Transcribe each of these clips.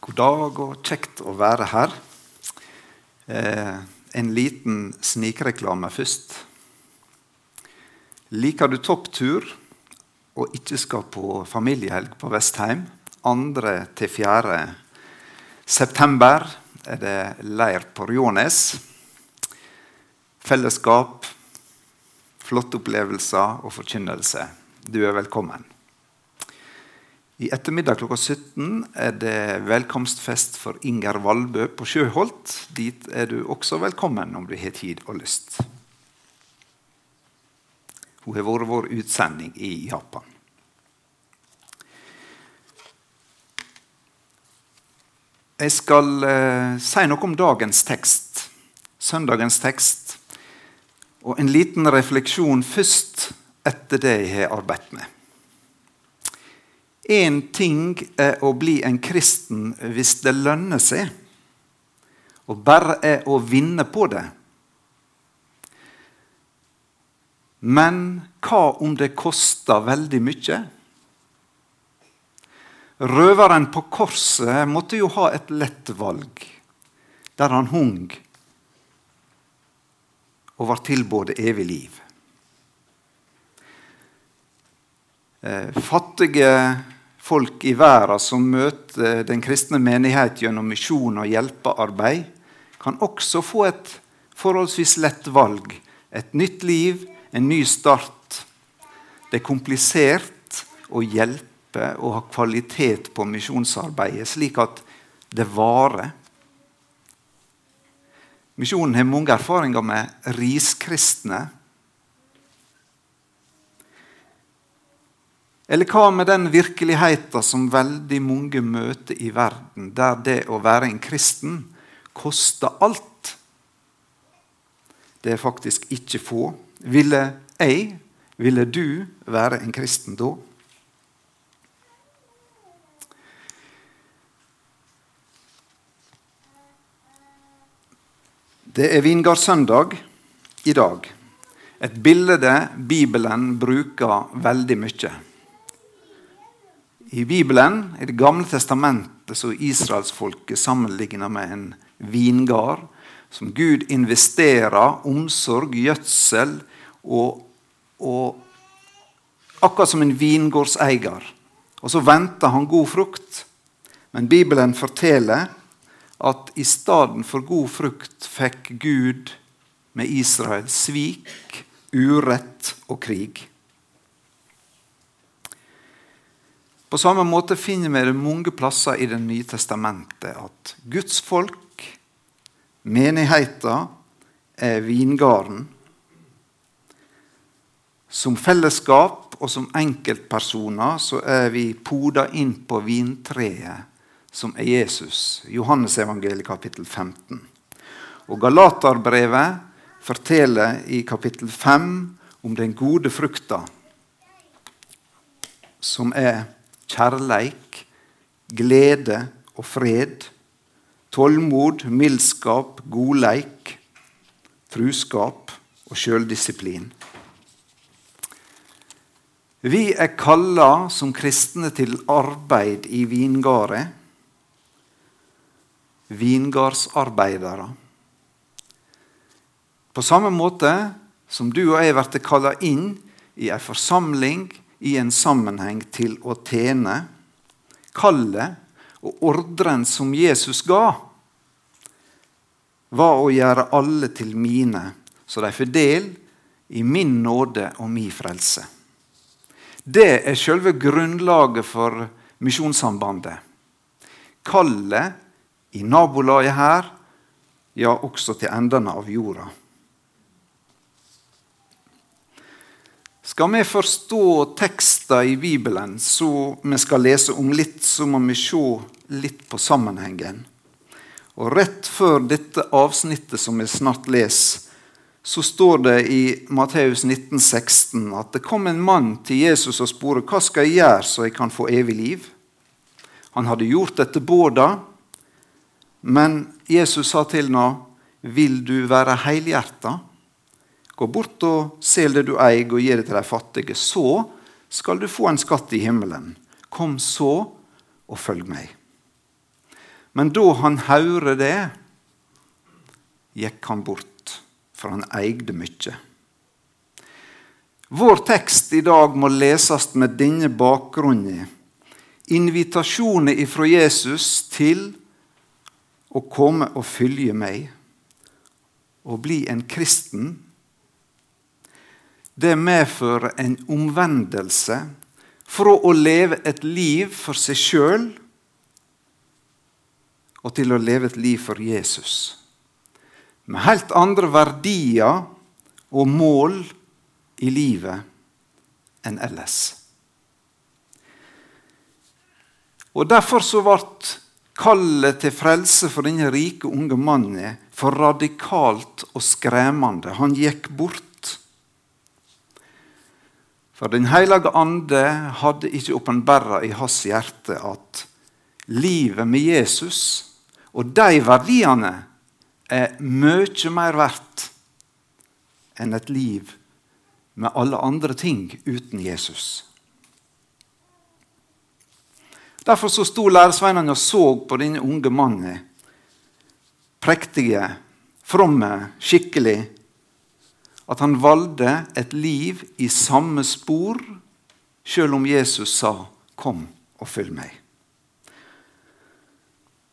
God dag og kjekt å være her. Eh, en liten snikreklame først. Liker du topptur og ikke skal på familiehelg på Vestheim 2. til 4. september er det leir på Rjånes. Fellesskap, flotte opplevelser og forkynnelse. Du er velkommen. I ettermiddag klokka 17 er det velkomstfest for Inger Valbø på Sjøholt. Dit er du også velkommen om du har tid og lyst. Hun har vært vår utsending i Japan. Jeg skal eh, si noe om dagens tekst, søndagens tekst, og en liten refleksjon først etter det jeg har arbeidet med. Én ting er å bli en kristen hvis det lønner seg, og bare er å vinne på det. Men hva om det koster veldig mye? Røveren på korset måtte jo ha et lett valg, der han hung og var tilbudt evig liv. Eh, fattige folk i verden som møter den kristne menighet gjennom misjon og hjelpearbeid, kan også få et forholdsvis lett valg. Et nytt liv, en ny start. Det er komplisert å hjelpe og ha kvalitet på misjonsarbeidet, slik at det varer. Misjonen har mange erfaringer med riskristne. Eller hva med den virkeligheten som veldig mange møter i verden, der det å være en kristen koster alt? Det er faktisk ikke få. Ville jeg, ville du være en kristen da? Det er vingardssøndag i dag. Et bilde Bibelen bruker veldig mye. I Bibelen, i Det gamle testamentet, så er israelsfolket sammenlignet med en vingard som Gud investerer omsorg, gjødsel og, og Akkurat som en vingårdseier. Og så venter han god frukt. Men Bibelen forteller at i stedet for god frukt fikk Gud med Israel svik, urett og krig. På samme måte finner vi det mange plasser i Det nye testamentet at Guds folk, menigheten, er vingarden. Som fellesskap og som enkeltpersoner så er vi poda inn på vintreet som er Jesus. Johannesevangeliet kapittel 15. Og Galaterbrevet forteller i kapittel 5 om den gode frukta, som er kjærleik, glede og fred, tålmod, mildskap, godleik, truskap og sjøldisiplin. Vi er kalla som kristne til arbeid i vingardet vingardsarbeidere. På samme måte som du og jeg blir kalla inn i en forsamling, i en sammenheng, til å tjene. Kallet og ordren som Jesus ga, var å gjøre alle til mine, så de får del i min nåde og min frelse. Det er selve grunnlaget for Misjonssambandet. Kallet i nabolaget her, ja, også til endene av jorda. Skal vi forstå tekster i Bibelen så vi skal lese om litt, så må vi se litt på sammenhengen. Og Rett før dette avsnittet som vi snart leser, så står det i Matteus 19, 16 at det kom en mann til Jesus og spurte hva skal jeg gjøre så jeg kan få evig liv. Han hadde gjort dette båda, men Jesus sa til ham, 'Vil du være helhjerta?' Gå bort og sel det du eier, og gi det til de fattige. Så skal du få en skatt i himmelen. Kom så og følg meg. Men da han hørte det, gikk han bort, for han eide mye. Vår tekst i dag må leses med denne bakgrunnen. Invitasjonen ifra Jesus til å komme og følge meg og bli en kristen. Det medfører en omvendelse fra å leve et liv for seg sjøl og til å leve et liv for Jesus. Med helt andre verdier og mål i livet enn ellers. Og Derfor så ble kallet til frelse for denne rike, unge mannen for radikalt og skremmende. Han gikk bort. For Den hellige ande hadde ikke åpenbara i hans hjerte at livet med Jesus og de verdiene er mye mer verdt enn et liv med alle andre ting uten Jesus. Derfor så sto læresveinene og så på denne unge mannen. Prektige, fromme, skikkelig. At han valgte et liv i samme spor, sjøl om Jesus sa 'Kom og følg meg'.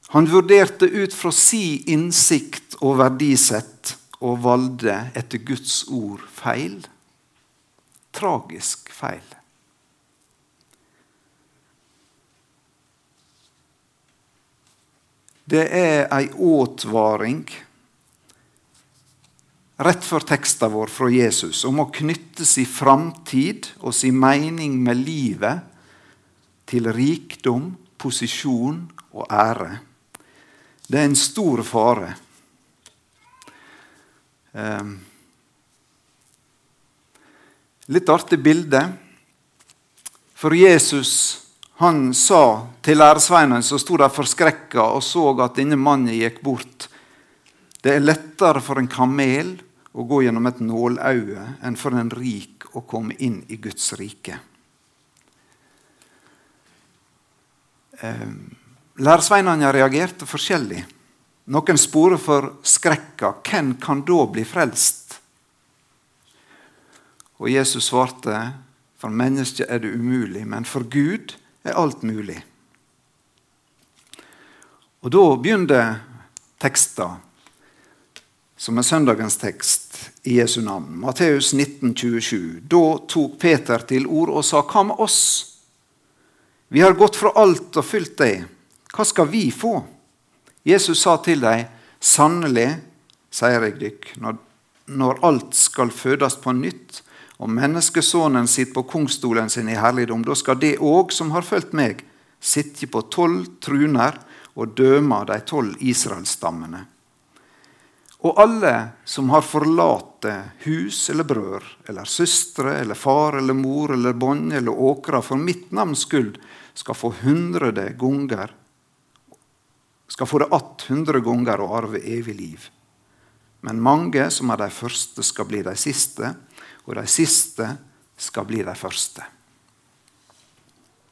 Han vurderte ut fra si innsikt og verdisett og valgte etter Guds ord feil. Tragisk feil. Det er ei åtvaring rett før teksten vår fra Jesus om å knytte sin framtid og sin mening med livet til rikdom, posisjon og ære. Det er en stor fare. Um, litt artig bilde. For Jesus han sa til læresveinen som sto der forskrekka og så at denne mannen gikk bort Det er lettere for en kamel å gå gjennom et nålauge enn for en rik å komme inn i Guds rike. Um, Læresveinene reagerte forskjellig. Noen sporer for skrekka. Hvem kan da bli frelst? Og Jesus svarte, for mennesket er det umulig, men for Gud er alt mulig. Og da begynner teksten, som er søndagens tekst, i Jesu navn. Matteus 19, 27. Da tok Peter til ord og sa, hva med oss? Vi har gått fra alt og fylt deg. Hva skal vi få? Jesus sa til dem, sannelig, sier jeg dykk, når, når alt skal fødes på nytt, og menneskesønnen sitter på kongstolen sin i herligdom, da skal det òg som har fulgt meg, sitte på tolv truner og døme de tolv israelsstammene. Og alle som har forlate hus eller brød eller søstre eller far eller mor eller bånd eller åkra for mitt navns skyld, skal få hundrede ganger skal få det att hundre ganger og arve evig liv. Men mange som er de første, skal bli de siste, og de siste skal bli de første.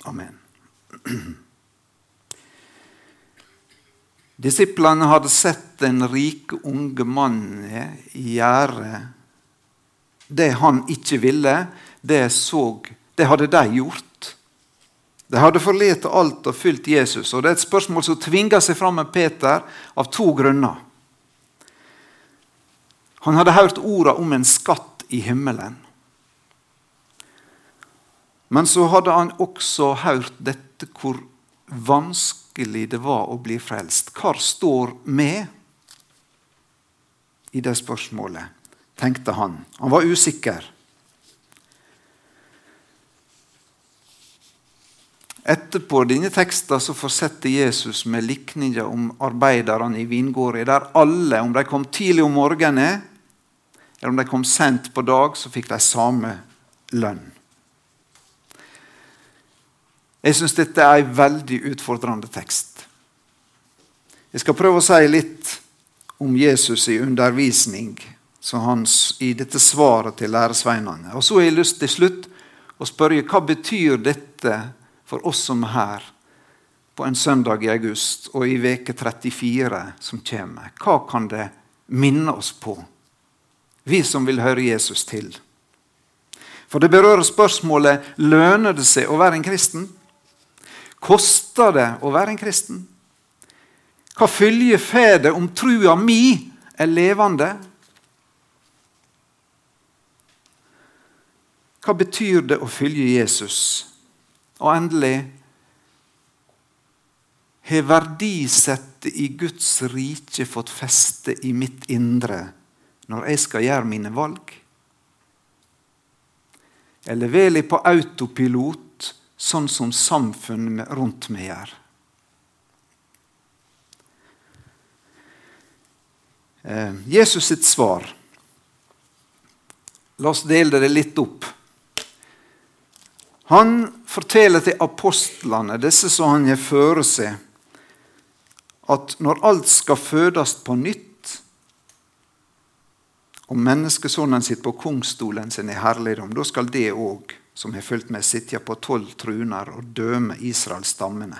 Amen. Disiplene hadde sett den rike, unge mannen gjøre det han ikke ville. Det, så, det hadde de gjort. De hadde forlatt alt og fulgt Jesus. og Det er et spørsmål som tvinger seg fram med Peter av to grunner. Han hadde hørt ordene om en skatt i himmelen. Men så hadde han også hørt dette hvor vanskelig det var å bli frelst. Hva står med i det spørsmålet, tenkte han. Han var usikker. Etterpå denne teksten så fortsetter Jesus med likninger om arbeiderne i vingården, der alle, om de kom tidlig om morgenen eller om de kom sent på dag, så fikk de samme lønn. Jeg syns dette er en veldig utfordrende tekst. Jeg skal prøve å si litt om Jesus i undervisning hans, i dette svaret til læresveinene. Og så har jeg lyst til slutt å spørre hva betyr dette for oss som er her, på en søndag i august og i veke 34 som kommer? Hva kan det minne oss på, vi som vil høre Jesus til? For det berører spørsmålet lønner det seg å være en kristen. Koster det å være en kristen? Hva følge får om trua mi er levende? Hva betyr det å følge Jesus? Og endelig har verdisettet i Guds rike fått feste i mitt indre når jeg skal gjøre mine valg? Eller vil jeg på autopilot, sånn som samfunnet rundt meg gjør? Eh, Jesus sitt svar La oss dele det litt opp. Han forteller til apostlene, disse som han har føre seg, at når alt skal fødes på nytt, og menneskesonen sitter på kongstolen sin i herligdom, da skal det òg, som har fulgt med, sitter på tolv truner og dømer Israels stammene.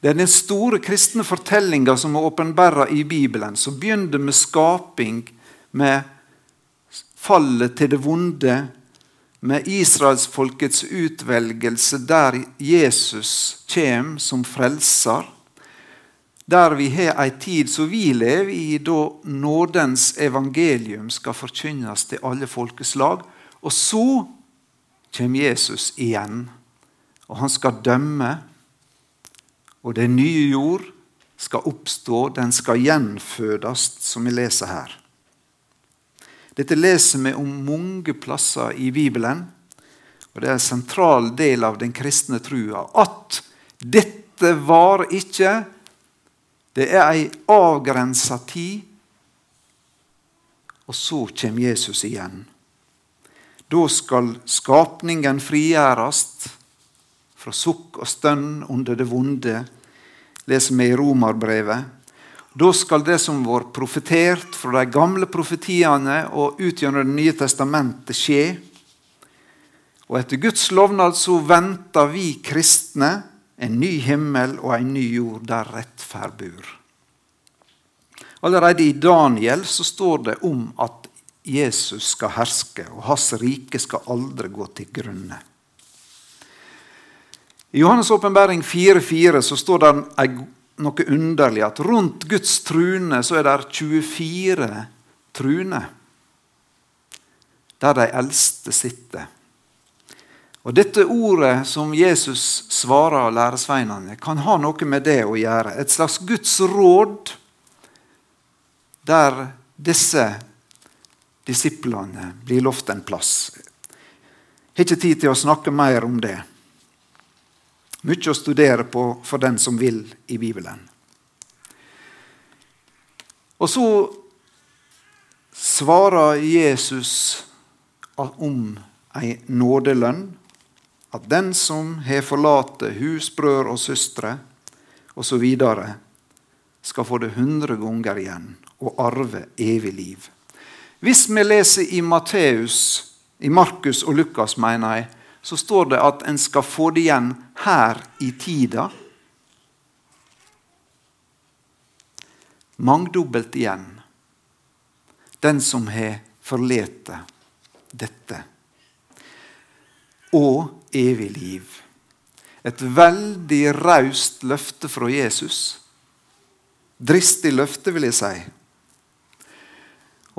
Det er den store kristne fortellinga som er åpenbæra i Bibelen, som begynner med skaping, med fallet til det vonde, med israelsfolkets utvelgelse der Jesus kommer som frelser der vi har ei tid som vi lever i, da nådens evangelium skal forkynnes til alle folkeslag. Og så kommer Jesus igjen, og han skal dømme. Og den nye jord skal oppstå, den skal gjenfødes, som vi leser her. Dette leser vi om mange plasser i Bibelen, og det er en sentral del av den kristne trua. At dette var ikke det er ei avgrensa tid, og så kommer Jesus igjen. Da skal skapningen frigjøres fra sukk og stønn under det vonde, leser vi i Romerbrevet. Da skal det som var profetert fra de gamle profetiene og ut gjennom Det nye testamentet, skje. Og etter Guds lovnad så venter vi kristne en ny himmel og en ny jord der rettferd bor. Allerede i Daniel så står det om at Jesus skal herske, og hans rike skal aldri gå til grunne. I Johannes' åpenbaring 4,4 så står det noe underlig at rundt Guds trune så er det 24 truner, der de eldste sitter. Og Dette ordet som Jesus svarer læresveinene, kan ha noe med det å gjøre. Et slags Guds råd der disse disiplene blir lovt en plass. Jeg har ikke tid til å snakke mer om det. Mye å studere på for den som vil i Bibelen. Og så svarer Jesus om ei nådelønn at den som har forlatt hus, brød og søstre osv., skal få det hundre ganger igjen og arve evig liv. Hvis vi leser i Matteus, i Markus og Lukas, mener jeg, så står det at en skal få det igjen her i tida. Mangdobbelt igjen. Den som har forlete dette. Og evig liv. Et veldig raust løfte fra Jesus. Dristig løfte, vil jeg si.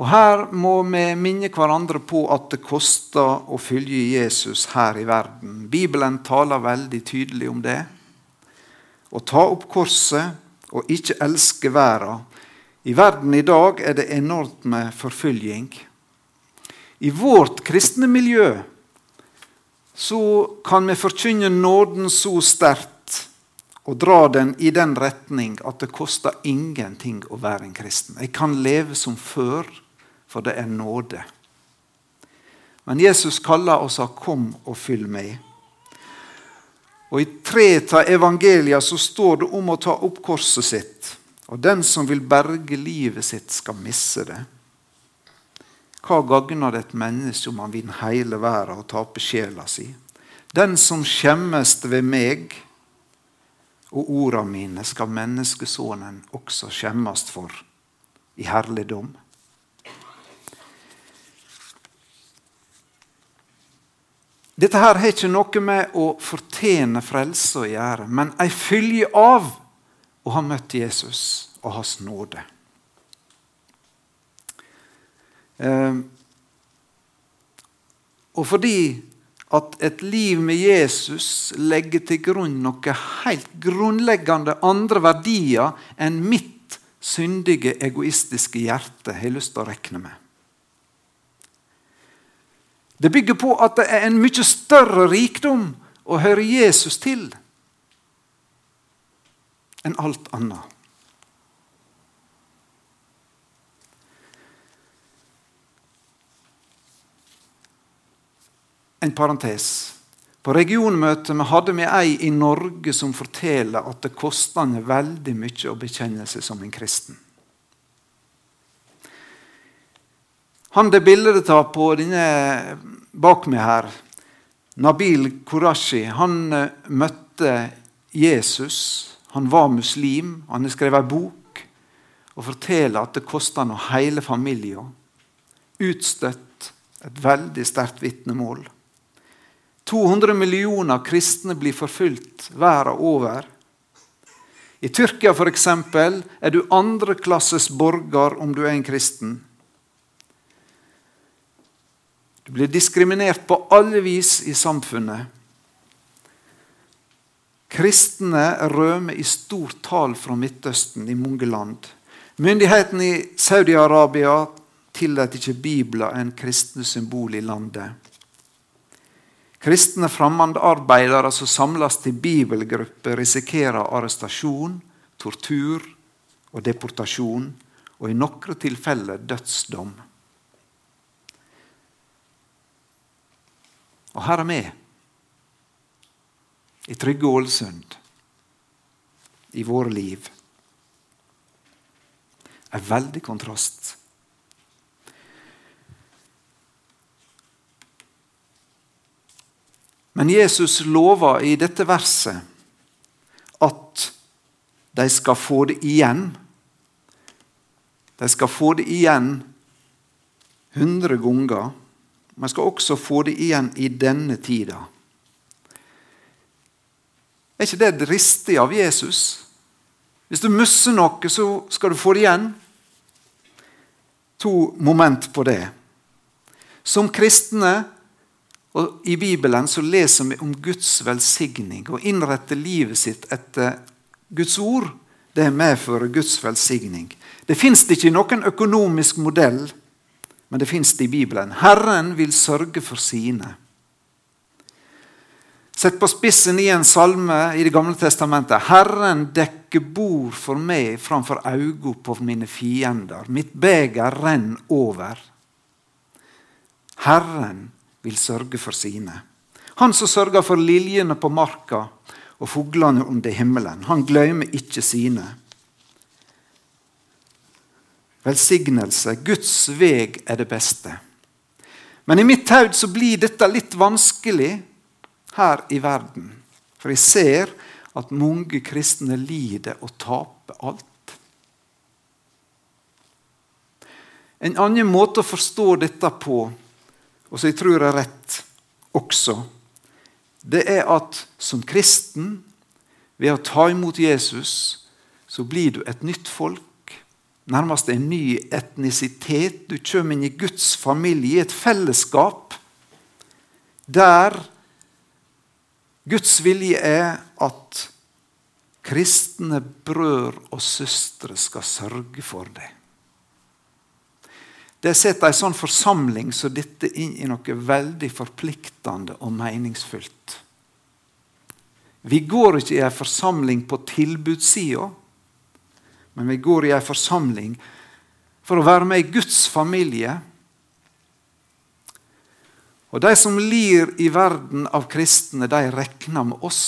Og Her må vi minne hverandre på at det koster å følge Jesus her i verden. Bibelen taler veldig tydelig om det. Å ta opp korset og ikke elske verden. I verden i dag er det enormt med forfølging. I vårt kristne miljø så kan vi forkynne nåden så sterkt og dra den i den retning at det koster ingenting å være en kristen. Jeg kan leve som før, for det er nåde. Men Jesus kaller og sa, 'kom og fyll meg'. Og I tre av evangelia så står det om å ta opp korset sitt. Og den som vil berge livet sitt, skal misse det. Hva gagner det et menneske om han vinner hele verden og taper sjela si? Den som skjemmes ved meg og orda mine skal menneskesonen også skjemmes for i herligdom. Dette her har ikke noe med å fortjene frelse å gjøre, men ei følge av å ha møtt Jesus og hans nåde. Eh, og fordi at et liv med Jesus legger til grunn noe helt grunnleggende andre verdier enn mitt syndige, egoistiske hjerte har lyst til å regne med. Det bygger på at det er en mye større rikdom å høre Jesus til enn alt annet. En parentes. På regionmøtet vi hadde vi ei i Norge som forteller at det koster veldig mye å bekjenne seg som en kristen. Han det bildet tar på denne bak meg her, Nabil Qurashi, han eh, møtte Jesus. Han var muslim. Han har skrevet bok og forteller at det kosta noe hele familien. Utstøtt. Et veldig sterkt vitnemål. 200 millioner kristne blir forfulgt verden over. I Tyrkia for eksempel, er du andreklasses borger om du er en kristen. Du blir diskriminert på alle vis i samfunnet. Kristne rømmer i stort tall fra Midtøsten i mange land. Myndighetene i Saudi-Arabia tillater ikke Bibelen en kristne symbol i landet. Kristne fremmedarbeidere som samles til bibelgrupper, risikerer arrestasjon, tortur og deportasjon, og i noen tilfeller dødsdom. Og her er vi. I trygge Ålesund. I våre liv. En veldig kontrast. Men Jesus lover i dette verset at de skal få det igjen. De skal få det igjen hundre ganger man skal også få det igjen i denne tida. Er ikke det dristig av Jesus? Hvis du mister noe, så skal du få det igjen. To moment på det. Som kristne og i Bibelen så leser vi om Guds velsigning. Å innrette livet sitt etter Guds ord det medfører Guds velsigning. Det fins ikke noen økonomisk modell men det fins det i Bibelen. Herren vil sørge for sine. Sett på spissen i en salme i Det gamle testamentet. Herren dekker bord for meg framfor øynene på mine fiender. Mitt beger renner over. Herren vil sørge for sine. Han som sørger for liljene på marka og fuglene under himmelen. Han glemmer ikke sine. Velsignelse. Guds veg er det beste. Men i mitt hode så blir dette litt vanskelig her i verden. For jeg ser at mange kristne lider og taper alt. En annen måte å forstå dette på, og som jeg tror er rett også, det er at som kristen, ved å ta imot Jesus, så blir du et nytt folk nærmest en ny etnisitet. Du kommer inn i Guds familie, et fellesskap der Guds vilje er at kristne brød og søstre skal sørge for deg. Det setter en sånn forsamling som så dette inn i noe veldig forpliktende og meningsfullt. Vi går ikke i en forsamling på tilbudssida men vi går i en forsamling for å være med i Guds familie. Og de som lir i verden av kristne, de regner med oss.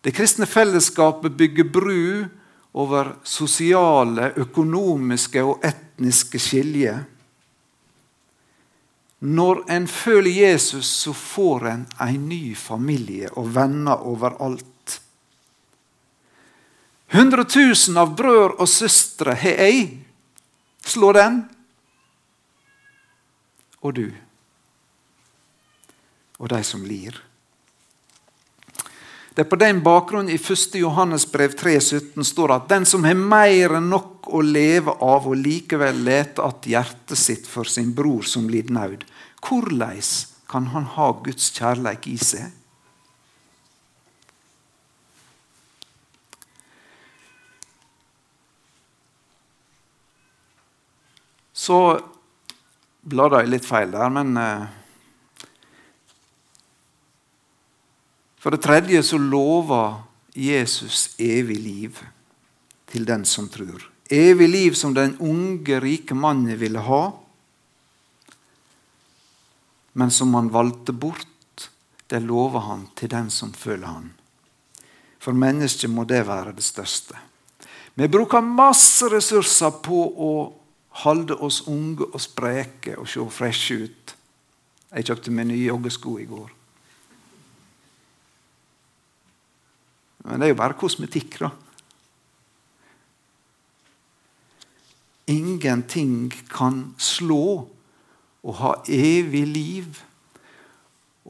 Det kristne fellesskapet bygger bru over sosiale, økonomiske og etniske skiljer. Når en føler Jesus, så får en en ny familie og venner overalt. 100 000 av brødre og søstre har jeg. Slå den. Og du. Og de som lir. Det er på den bakgrunn i 1. Johannes brev 3,17 står at den som har mer enn nok å leve av, og likevel lete at hjertet sitt for sin bror som lider nød, hvordan kan han ha Guds kjærleik i seg? Så bladde jeg litt feil der, men eh, For det tredje så lover Jesus evig liv til den som tror. Evig liv som den unge, rike mannen ville ha, men som han valgte bort. Det lover han til den som føler han. For mennesket må det være det største. Vi bruker masse ressurser på å holde oss unge og spreke og se freshe ut. Jeg kjøpte meg nye joggesko i går. Men det er jo bare kosmetikk, da. Ingenting kan slå å ha evig liv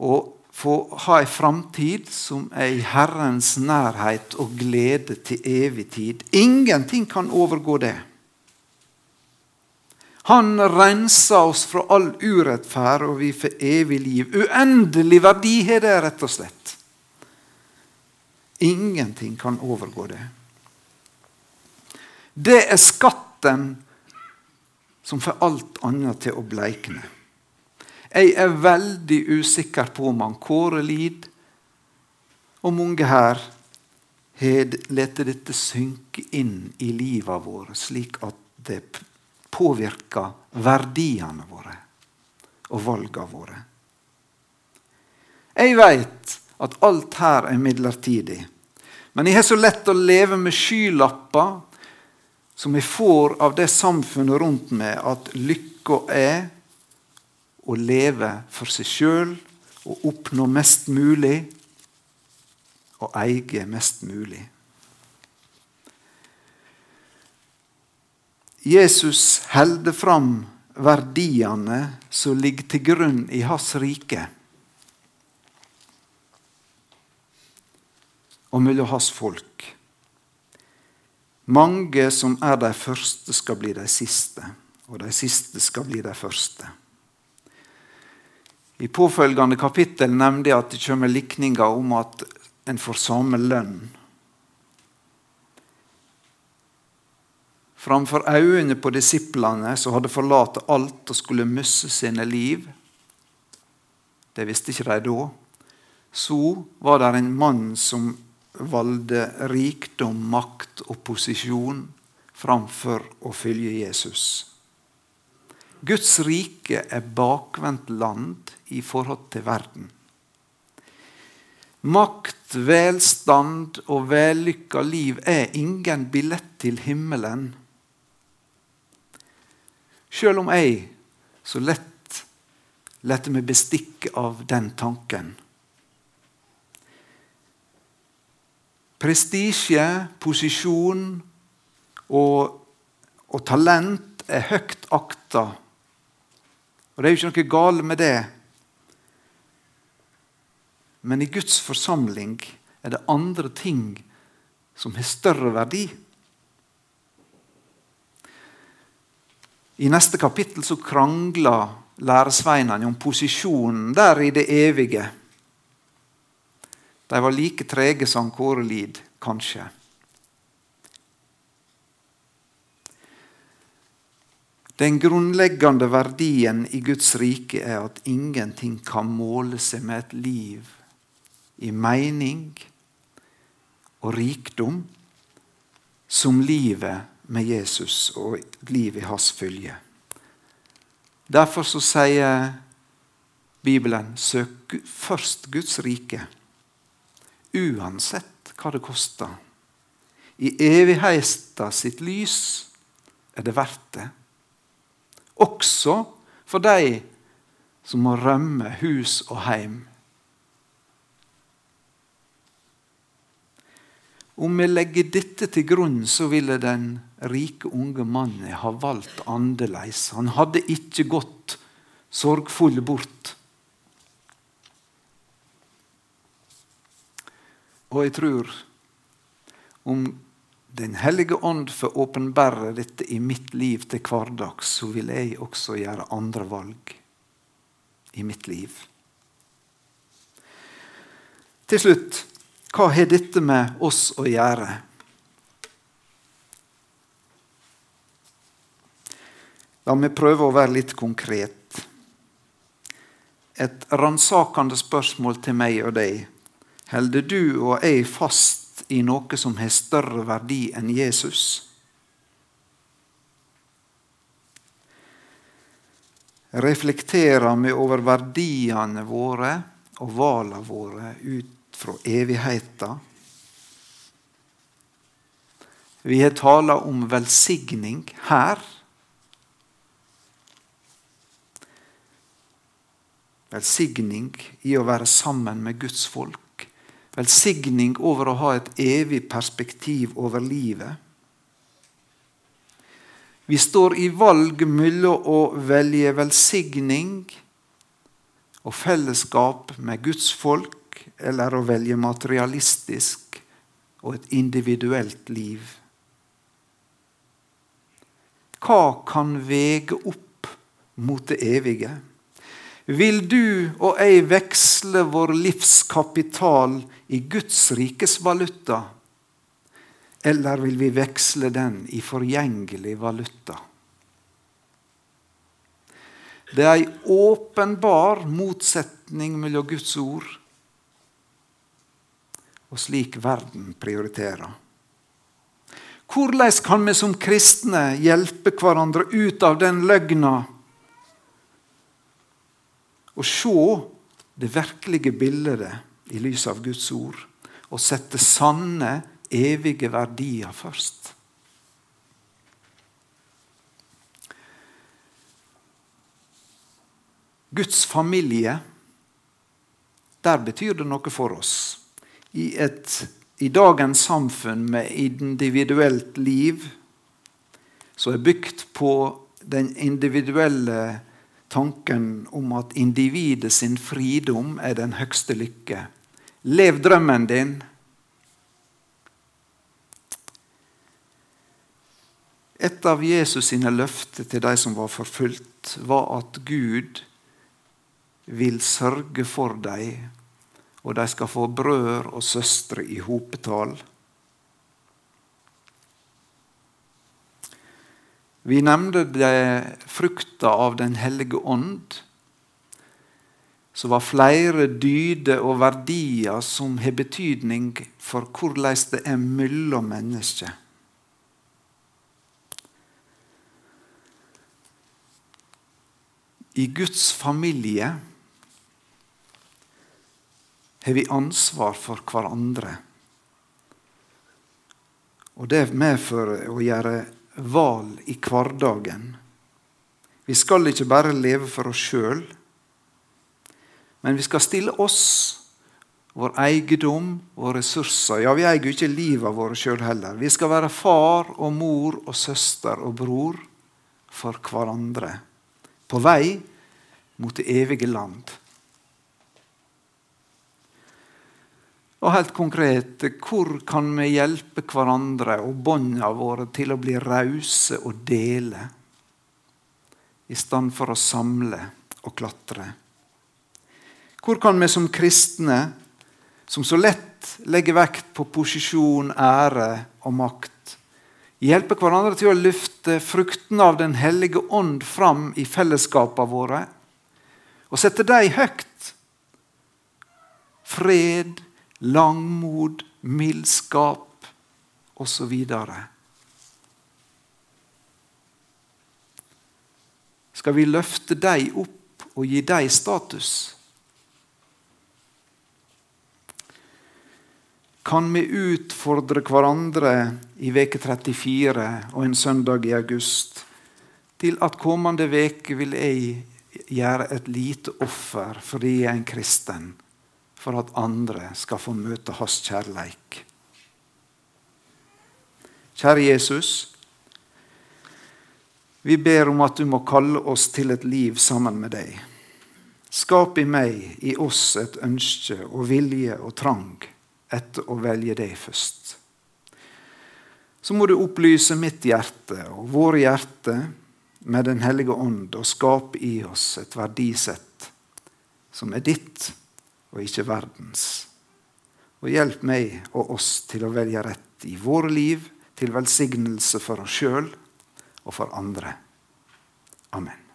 og få ha ei framtid som er i Herrens nærhet og glede til evig tid. Ingenting kan overgå det. Han renser oss fra all urettferd, og vi får evig liv. Uendelig verdi har det, rett og slett. Ingenting kan overgå det. Det er skatten som får alt annet til å bleikne. Jeg er veldig usikker på om han Kåre Lid og mange her har latt dette synke inn i livet vårt, slik at det påvirker verdiene våre og valgene våre. Jeg vet at alt her er midlertidig. Men jeg har så lett å leve med skylapper som jeg får av det samfunnet rundt meg, at lykka er å leve for seg sjøl og oppnå mest mulig og eie mest mulig. Jesus holder fram verdiene som ligger til grunn i hans rike. Og mellom hans folk. Mange som er de første, skal bli de siste, og de siste skal bli de første. I påfølgende kapittel nevnte jeg at det kommer likninger om at en får samme lønn framfor øynene på disiplene som hadde forlatt alt og skulle miste sine liv. Det visste ikke de da. Så var det en mann som valgte rikdom, makt og posisjon framfor å følge Jesus. Guds rike er bakvendt land i forhold til verden. Makt, velstand og vellykka liv er ingen billett til himmelen. Sjøl om jeg så lett lette meg bestikke av den tanken. Prestisje, posisjon og, og, talent er høyt akta. Og det er jo ikke noe galt med det. Men i Guds forsamling er det andre ting som har større verdi. I neste kapittel så krangler læresveinene om posisjonen der i det evige. De var like trege som Kåre Lid, kanskje. Den grunnleggende verdien i Guds rike er at ingenting kan måle seg med et liv i mening og rikdom som livet med Jesus og liv i hans følge. Derfor så sier Bibelen søk først Guds rike, uansett hva det koster. I evigheten sitt lys er det verdt det. Også for de som må rømme hus og heim. Om vi legger dette til grunn, så ville den rike unge mannen ha valgt annerledes. Han hadde ikke gått sorgfull bort. Og jeg tror om Den hellige ånd får åpenbære dette i mitt liv til hverdags, så vil jeg også gjøre andre valg i mitt liv. Til slutt hva har dette med oss å gjøre? La meg prøve å være litt konkret. Et ransakende spørsmål til meg og deg. Holder du og jeg fast i noe som har større verdi enn Jesus? Reflekterer vi over verdiene våre og valene våre ut fra evigheta. Vi har tala om velsigning her. Velsigning i å være sammen med Guds folk. Velsigning over å ha et evig perspektiv over livet. Vi står i valg mellom å velge velsigning og fellesskap med Guds folk eller å velge materialistisk og et individuelt liv. Hva kan vege opp mot det evige? Vil du og jeg veksle vår livskapital i Guds rikes valuta? Eller vil vi veksle den i forgjengelig valuta? Det er ei åpenbar motsetning mellom Guds ord og slik verden prioriterer. Hvordan kan vi som kristne hjelpe hverandre ut av den løgna og se det virkelige bildet i lys av Guds ord og sette sanne, evige verdier først? Guds familie, der betyr det noe for oss i, et, i dagens samfunn med individuelt liv som er bygd på den individuelle tanken om at individet sin fridom er den høgste lykke. Lev drømmen din. Et av Jesus sine løfter til de som var forfulgt, var at Gud vil sørge for dem og de skal få brødre og søstre i hopetall. Vi nevnte det frukta av Den hellige ånd, som var flere dyder og verdier som har betydning for hvordan det er mellom mennesker. I Guds familie har vi ansvar for hverandre. Og Det medfører å gjøre valg i hverdagen. Vi skal ikke bare leve for oss sjøl, men vi skal stille oss, vår eiendom og ressurser. Ja, vi eier jo ikke livet vårt sjøl heller. Vi skal være far og mor og søster og bror for hverandre. På vei mot det evige land. Og helt konkret, hvor kan vi hjelpe hverandre og båndene våre til å bli rause og dele, i stand for å samle og klatre? Hvor kan vi som kristne, som så lett legger vekt på posisjon, ære og makt, hjelpe hverandre til å løfte fruktene av Den hellige ånd fram i fellesskapene våre, og sette dem høyt? Fred, langmod, mildskap osv. Skal vi løfte dem opp og gi dem status? Kan vi utfordre hverandre i veke 34 og en søndag i august til at kommende veke vil jeg gjøre et lite offer fordi jeg er en kristen, for at andre skal få møte hans kjærleik. Kjære Jesus. Vi ber om at du må kalle oss til et liv sammen med deg. Skap i meg, i oss, et ønske og vilje og trang etter å velge deg først. Så må du opplyse mitt hjerte og våre hjerter med Den hellige ånd og skape i oss et verdisett som er ditt og ikke verdens. Og hjelp meg og oss til å velge rett i våre liv, til velsignelse for oss sjøl og for andre. Amen.